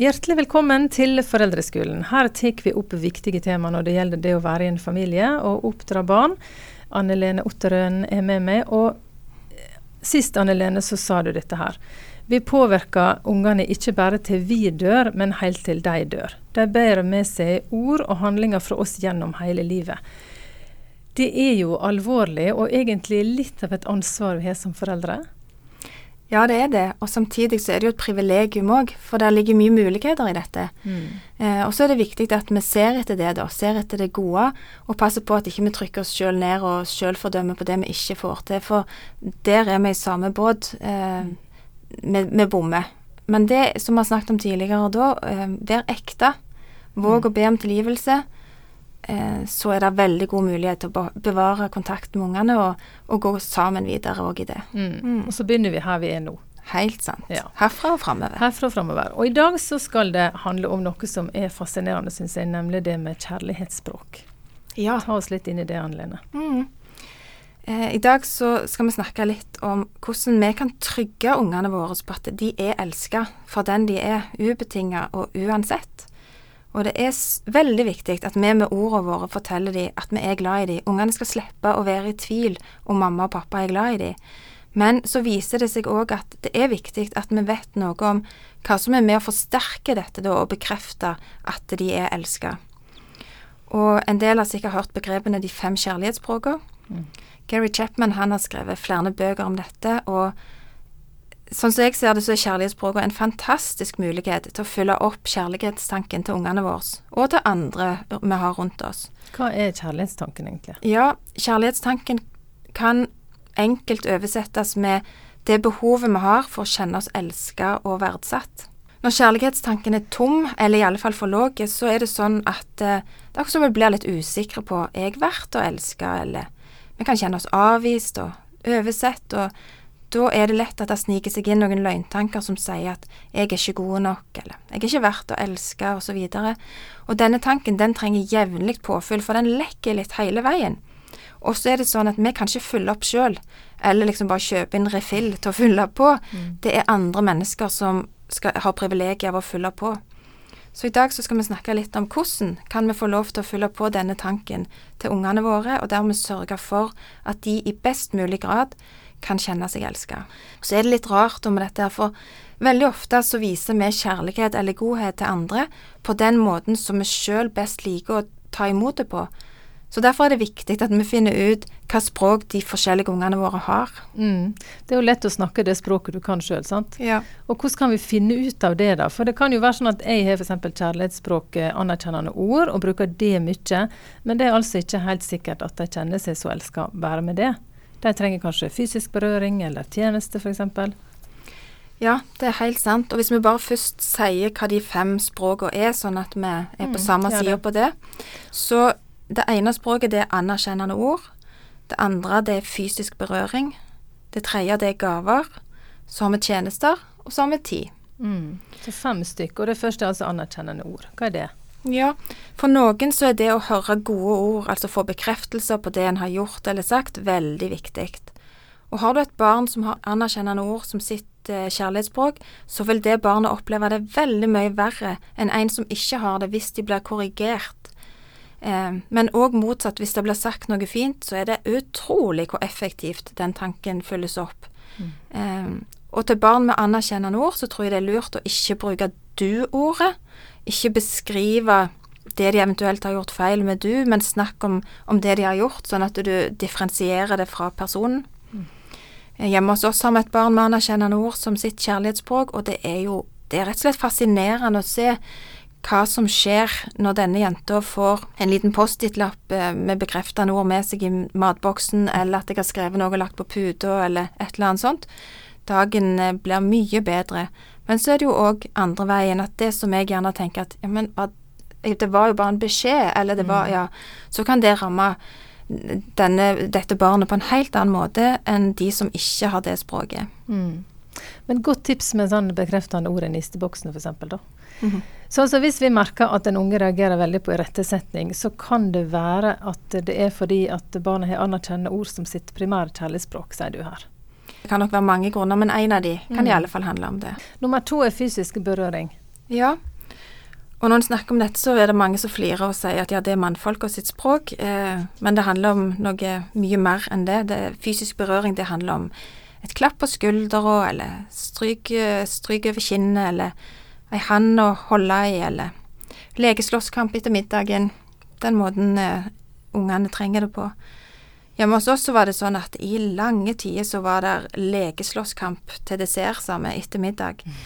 Hjertelig velkommen til Foreldreskolen. Her tar vi opp viktige tema når det gjelder det å være i en familie og oppdra barn. Anne Lene Otterøen er med meg. Og sist Anne Lene, så sa du dette her. Vi påvirker ungene ikke bare til vi dør, men helt til de dør. De bærer med seg ord og handlinger fra oss gjennom hele livet. Det er jo alvorlig, og egentlig litt av et ansvar vi har som foreldre. Ja, det er det. Og samtidig så er det jo et privilegium òg, for det ligger mye muligheter i dette. Mm. Eh, og så er det viktig at vi ser etter det, da. Ser etter det gode, og passer på at ikke vi trykker oss sjøl ned og sjølfordømmer på det vi ikke får til. For der er vi i samme båt. Eh, vi bommer. Men det som vi har snakket om tidligere da, eh, vær ekte. Våg mm. å be om tilgivelse. Eh, så er det veldig god mulighet til å bevare kontakt med ungene og, og gå sammen videre òg i det. Mm. Mm. Og så begynner vi her vi er nå. Helt sant. Ja. Herfra og framover. Herfra og framover. Og i dag så skal det handle om noe som er fascinerende, syns jeg, nemlig det med kjærlighetsspråk. Ja. Ta oss litt inn i det, Anne Lene. Mm. Eh, I dag så skal vi snakke litt om hvordan vi kan trygge ungene våre på at de er elska for den de er, ubetinga og uansett. Og det er veldig viktig at vi med ordene våre forteller dem at vi er glad i dem. Ungene skal slippe å være i tvil om mamma og pappa er glad i dem. Men så viser det seg òg at det er viktig at vi vet noe om hva som er med å forsterke dette da, og bekrefte at de er elska. Og en del har sikkert hørt begrepene de fem kjærlighetsspråkene. Mm. Gary Chapman han har skrevet flere bøker om dette, og Sånn som jeg ser det, så er kjærlighetsspråket en fantastisk mulighet til å fylle opp kjærlighetstanken til ungene våre, og til andre vi har rundt oss. Hva er kjærlighetstanken egentlig? Ja, kjærlighetstanken kan enkelt oversettes med det behovet vi har for å kjenne oss elsket og verdsatt. Når kjærlighetstanken er tom, eller i alle fall for lav, så er det sånn at eh, det er akkurat som vi blir litt usikre på er jeg verdt å elske, eller vi kan kjenne oss avvist og oversett. og da er det lett at det sniker seg inn noen løgntanker som sier at 'jeg er ikke god nok', eller 'jeg er ikke verdt å elske', osv. Og, og denne tanken den trenger jevnlig påfyll, for den lekker litt hele veien. Og så er det sånn at vi kan ikke fylle opp sjøl, eller liksom bare kjøpe inn refill til å fylle på. Mm. Det er andre mennesker som skal, har privilegiet av å fylle på. Så i dag så skal vi snakke litt om hvordan kan vi få lov til å fylle på denne tanken til ungene våre, og dermed sørge for at de i best mulig grad kan kjenne seg elska. Så er det litt rart om dette, for veldig ofte så viser vi kjærlighet eller godhet til andre på den måten som vi sjøl best liker å ta imot det på. Så Derfor er det viktig at vi finner ut hva språk de forskjellige ungene våre har. Mm. Det er jo lett å snakke det språket du kan sjøl, sant. Ja. Og hvordan kan vi finne ut av det, da? For det kan jo være sånn at jeg har f.eks. kjærlighetsspråket anerkjennende ord, og bruker det mye, men det er altså ikke helt sikkert at de kjenner seg så elska bare med det. De trenger kanskje fysisk berøring eller tjeneste, f.eks. Ja, det er helt sant. Og hvis vi bare først sier hva de fem språkene er, sånn at vi er på mm, samme side på det, så det ene språket det er anerkjennende ord. Det andre det er fysisk berøring. Det tredje det er gaver. Så har vi tjenester, og så har vi tid. Mm. Så fem stykker. Og det første er altså anerkjennende ord. Hva er det? Ja, for noen så er det å høre gode ord, altså få bekreftelser på det en har gjort eller sagt, veldig viktig. Og har du et barn som har anerkjennende ord som sitt eh, kjærlighetsspråk, så vil det barnet oppleve det veldig mye verre enn en som ikke har det, hvis de blir korrigert. Eh, men òg motsatt, hvis det blir sagt noe fint, så er det utrolig hvor effektivt den tanken fylles opp. Mm. Eh, og til barn med anerkjennende ord, så tror jeg det er lurt å ikke bruke du-ordet ikke beskrive det de eventuelt har gjort feil med du, men snakk om, om det de har gjort, sånn at du differensierer det fra personen. Mm. Hjemme hos oss har vi et barn med anerkjennende ord som sitt kjærlighetsspråk, og det er jo det er rett og slett fascinerende å se hva som skjer når denne jenta får en liten Post-It-lapp eh, med bekreftende ord med seg i matboksen, eller at jeg har skrevet noe og lagt på puta, eller et eller annet sånt. Dagen eh, blir mye bedre. Men så er det jo òg andre veien, at det som jeg gjerne tenker at ja, men det var jo bare en beskjed, eller det var mm. Ja. Så kan det ramme denne, dette barnet på en helt annen måte enn de som ikke har det språket. Mm. Men godt tips med sånn bekreftende ord i nisteboksen, f.eks. da. Mm -hmm. Så altså, hvis vi merker at en unge reagerer veldig på irettesetting, så kan det være at det er fordi at barnet har anerkjennende ord som sitt primære kjærlighetsspråk, sier du her. Det kan nok være mange grunner, men en av de kan mm. i alle fall handle om det. Nummer to er fysisk berøring. Ja, Og når en snakker om dette, så er det mange som flirer og sier at ja, det er mannfolka sitt språk, eh, men det handler om noe mye mer enn det. det. Fysisk berøring, det handler om et klapp på skuldra, eller stryk, stryk over kinnet, eller ei hand å holde i, eller lekeslåsskamp etter middagen. Den måten eh, ungene trenger det på. Hjemme hos oss så var det sånn at i lange tider så var det legeslåsskamp til dessert sammen etter middag. Mm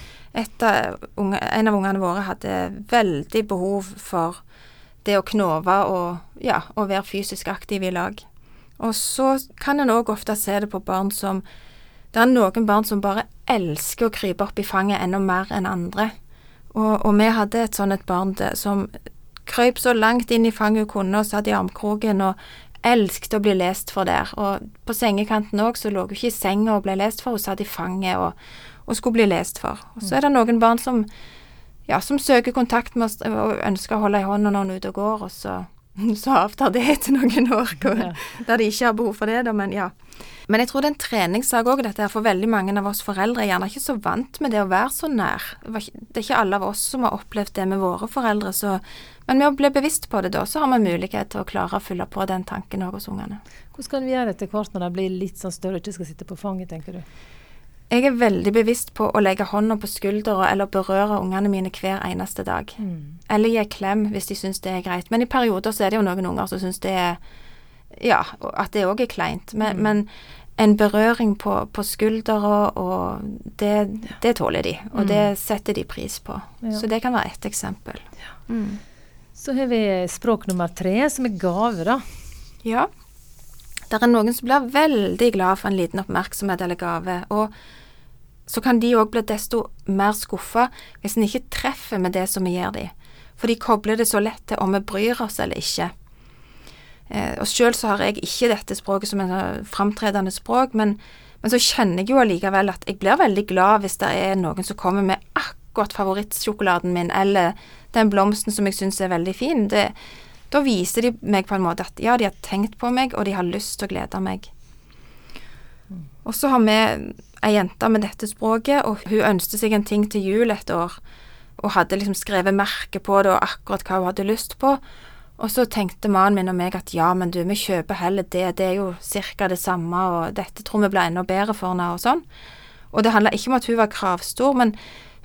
unge, en av ungene våre hadde veldig behov for det å knove og, ja, og være fysisk aktiv i lag. Og så kan en òg ofte se det på barn som Det er noen barn som bare elsker å krype opp i fanget enda mer enn andre. Og, og vi hadde et sånt et barn som krøp så langt inn i fanget hun kunne og satt i armkroken og elsket å bli lest for der. Og på sengekanten òg så lå hun ikke i senga og ble lest for, hun satt i fanget og, og skulle bli lest for. Og så er det noen barn som, ja, som søker kontakt med oss og ønsker å holde i hånda når hun er ute og går, og så, så avtar det etter noen år, ja. der de ikke har behov for det, da, men ja. Men jeg tror det er en treningssak òg, dette her, for veldig mange av oss foreldre er gjerne ikke så vant med det å være så nær. Det er ikke alle av oss som har opplevd det med våre foreldre, så Men med å bli bevisst på det da, så har vi mulighet til å klare å fylle på den tanken òg hos ungene. Hvordan kan vi gjøre det etter hvert når de blir litt sånn større ikke skal sitte på fanget, tenker du? Jeg er veldig bevisst på å legge hånda på skuldra eller berøre ungene mine hver eneste dag. Mm. Eller gi klem hvis de syns det er greit. Men i perioder så er det jo noen unger som syns det er Ja, at det òg er kleint. Men, mm. men, en berøring på, på skuldra, og det, det, tåler de. Og mm. det setter de pris på. Ja. Så det kan være ett eksempel. Ja. Mm. Så har vi språk nummer tre, som er gave, da. Ja. Det er noen som blir veldig glad for en liten oppmerksomhet eller gave. og så kan de òg bli desto mer skuffa hvis en ikke treffer med det som vi gir dem. For de kobler det så lett til om vi bryr oss eller ikke. Eh, og sjøl så har jeg ikke dette språket som en sånn framtredende språk, men, men, så kjenner jeg jo allikevel at jeg blir veldig glad hvis det er noen som kommer med akkurat favorittsjokoladen min, eller den blomsten som jeg syns er veldig fin. Det, da viser de meg på en måte at ja, de har tenkt på meg, og de har lyst til å glede meg. Og så har vi ei jente med dette språket, og hun ønsket seg en ting til jul et år. Og hadde liksom skrevet merke på det, og akkurat hva hun hadde lyst på. Og så tenkte mannen min og meg at ja, men du, vi kjøper heller det, det er jo cirka det samme, og dette tror vi blir enda bedre for henne, og sånn. Og det handla ikke om at hun var kravstor, men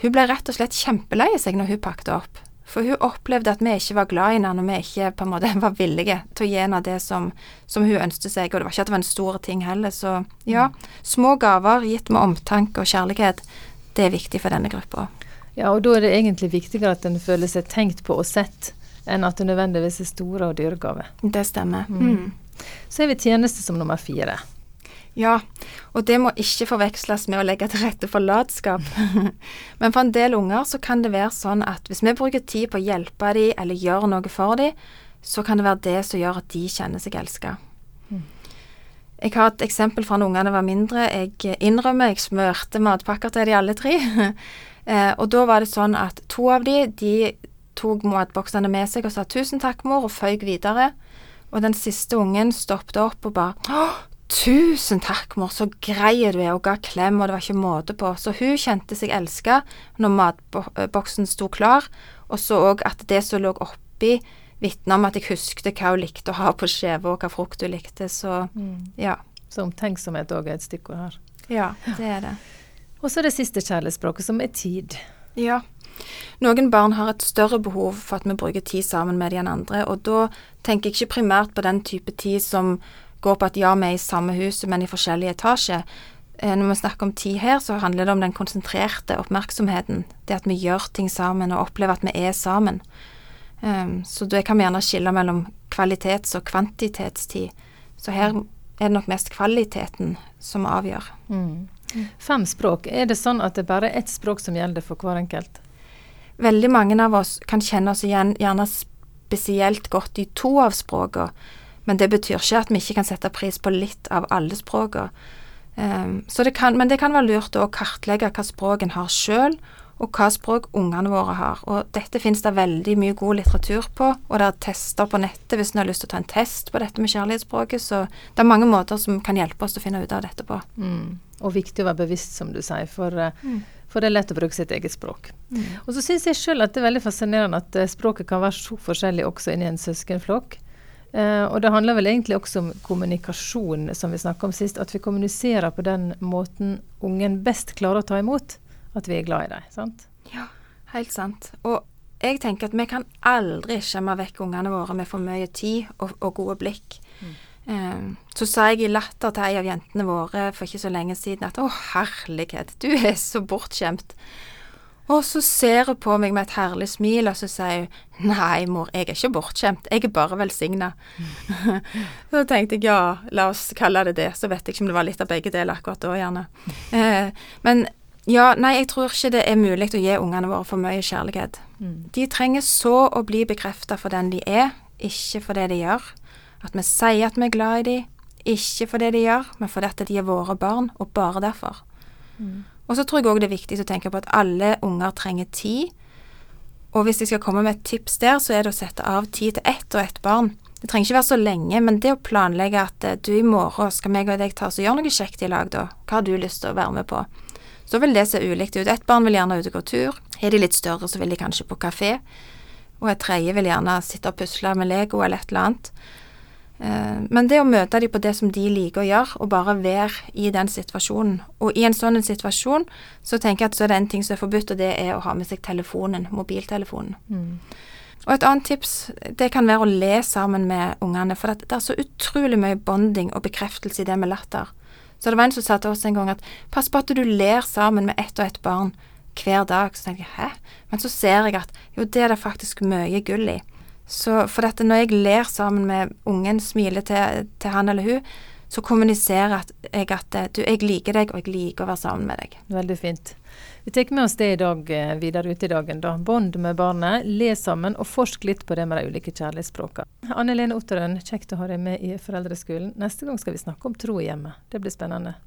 hun ble rett og slett kjempelei seg når hun pakket opp. For hun opplevde at vi ikke var glad i henne når vi ikke på en måte var villige til å gi henne det som, som hun ønsket seg. Og det var ikke at det var en stor ting heller. Så ja, små gaver gitt med omtanke og kjærlighet, det er viktig for denne gruppa. Ja, og da er det egentlig viktigere at en føler seg tenkt på og sett, enn at det nødvendigvis er store og dyre gaver. Det stemmer. Mm. Mm. Så har vi tjeneste som nummer fire. Ja, og det må ikke forveksles med å legge til rette for latskap. Men for en del unger så kan det være sånn at hvis vi bruker tid på å hjelpe dem eller gjøre noe for dem, så kan det være det som gjør at de kjenner seg elska. Mm. Jeg har et eksempel fra når ungene var mindre. Jeg innrømmer jeg smørte matpakker til de alle tre. eh, og da var det sånn at to av de, de tok matboksene med seg og sa 'tusen takk, mor', og føyk videre. Og den siste ungen stoppet opp og bare 'Tusen takk, mor, så grei du er', og ga klem, og det var ikke måte på. Så hun kjente seg elska når matboksen sto klar, og så òg at det som lå oppi, vitna om at jeg husket hva hun likte å ha på skiva, og hva frukt hun likte, så mm. ja. Så omtenksomhet òg er et stikkord her. Ja, det er det. Og så det siste kjærlighetsspråket, som er tid. Ja. Noen barn har et større behov for at vi bruker tid sammen med de enn andre, og da tenker jeg ikke primært på den type tid som går på at ja, vi er i samme hus, men i forskjellige etasjer. Eh, når vi snakker om tid her, så handler det om den konsentrerte oppmerksomheten. Det at vi gjør ting sammen og opplever at vi er sammen. Um, så det kan vi gjerne skille mellom kvalitets- og kvantitetstid. Så her er det nok mest kvaliteten som avgjør. Mm. Fem språk. Er det sånn at det bare er ett språk som gjelder for hver enkelt? Veldig mange av oss kan kjenne oss igjen gjerne spesielt godt i to av språkene. Men det betyr ikke at vi ikke kan sette pris på litt av alle språkene. Um, det kan, men det kan være lurt å kartlegge hva språk en har sjøl, og hva språk ungene våre har. Og dette finnes det veldig mye god litteratur på, og det er tester på nettet hvis en har lyst til å ta en test på dette med kjærlighetsspråket, så det er mange måter som kan hjelpe oss til å finne ut av dette på. Mm. Og viktig å være bevisst, som du sier, for uh, mm. For det er lett å bruke sitt eget språk. Mm. Og så syns jeg sjøl at det er veldig fascinerende at eh, språket kan være så forskjellig også inni en søskenflokk. Eh, og det handler vel egentlig også om kommunikasjon, som vi snakka om sist. At vi kommuniserer på den måten ungen best klarer å ta imot at vi er glad i dem. sant? Ja, helt sant. Og jeg tenker at vi kan aldri skjemme vekk ungene våre med for mye tid og, og gode blikk. Eh, så sa jeg i latter til ei av jentene våre for ikke så lenge siden at å herlighet, du er så bortskjemt. Og så ser hun på meg med et herlig smil, og så sier hun nei, mor, jeg er ikke bortskjemt, jeg er bare velsigna. så tenkte jeg ja, la oss kalle det det, så vet jeg ikke om det var litt av begge deler akkurat da, gjerne. Eh, men ja, nei, jeg tror ikke det er mulig å gi ungene våre for mye kjærlighet. De trenger så å bli bekrefta for den de er, ikke for det de gjør. At vi sier at vi er glad i dem, ikke for det de gjør, men fordi de er våre barn, og bare derfor. Og så tror jeg òg det er viktig å tenke på at alle unger trenger tid. Og hvis jeg skal komme med et tips der, så er det å sette av tid til ett og ett barn. Det trenger ikke være så lenge, men det å planlegge at eh, du i morgen skal meg og deg ta oss og gjøre noe kjekt i lag, da. Hva har du lyst til å være med på? Så vil det se ulikt ut. Ett barn vil gjerne ut og gå tur. Er de litt større, så vil de kanskje på kafé. Og et tredje vil gjerne sitte og pusle med Lego eller et eller annet. Eh, Men det å møte dem på det som de liker å gjøre, og bare være i den situasjonen Og i en sånn situasjon så tenker jeg at så er det en ting som er forbudt, og det er å ha med seg telefonen, mobiltelefonen. Og et annet tips det kan være å le sammen med ungene, for det er så utrolig mye bonding og bekreftelse i det med latter. Så det var en som sa til oss en gang at pass på at du ler sammen med ett og ett barn hver dag. Så tenkte jeg hæ? Men så ser jeg at jo, det er det faktisk mye gull i. Så for dette, når jeg ler sammen med ungen, smiler til, til han eller hun, så kommuniserer jeg at eh, du, jeg liker deg, og jeg liker å være sammen med deg. Veldig fint. Vi tar med oss det i dag, eh, videre ut i dagen. da. Bond med barnet, le sammen og forsk litt på det med de ulike kjærlighetsspråkene. Anne Lene Otterøen, kjekt å ha deg med i Foreldreskolen. Neste gang skal vi snakke om tro i hjemmet. Det blir spennende.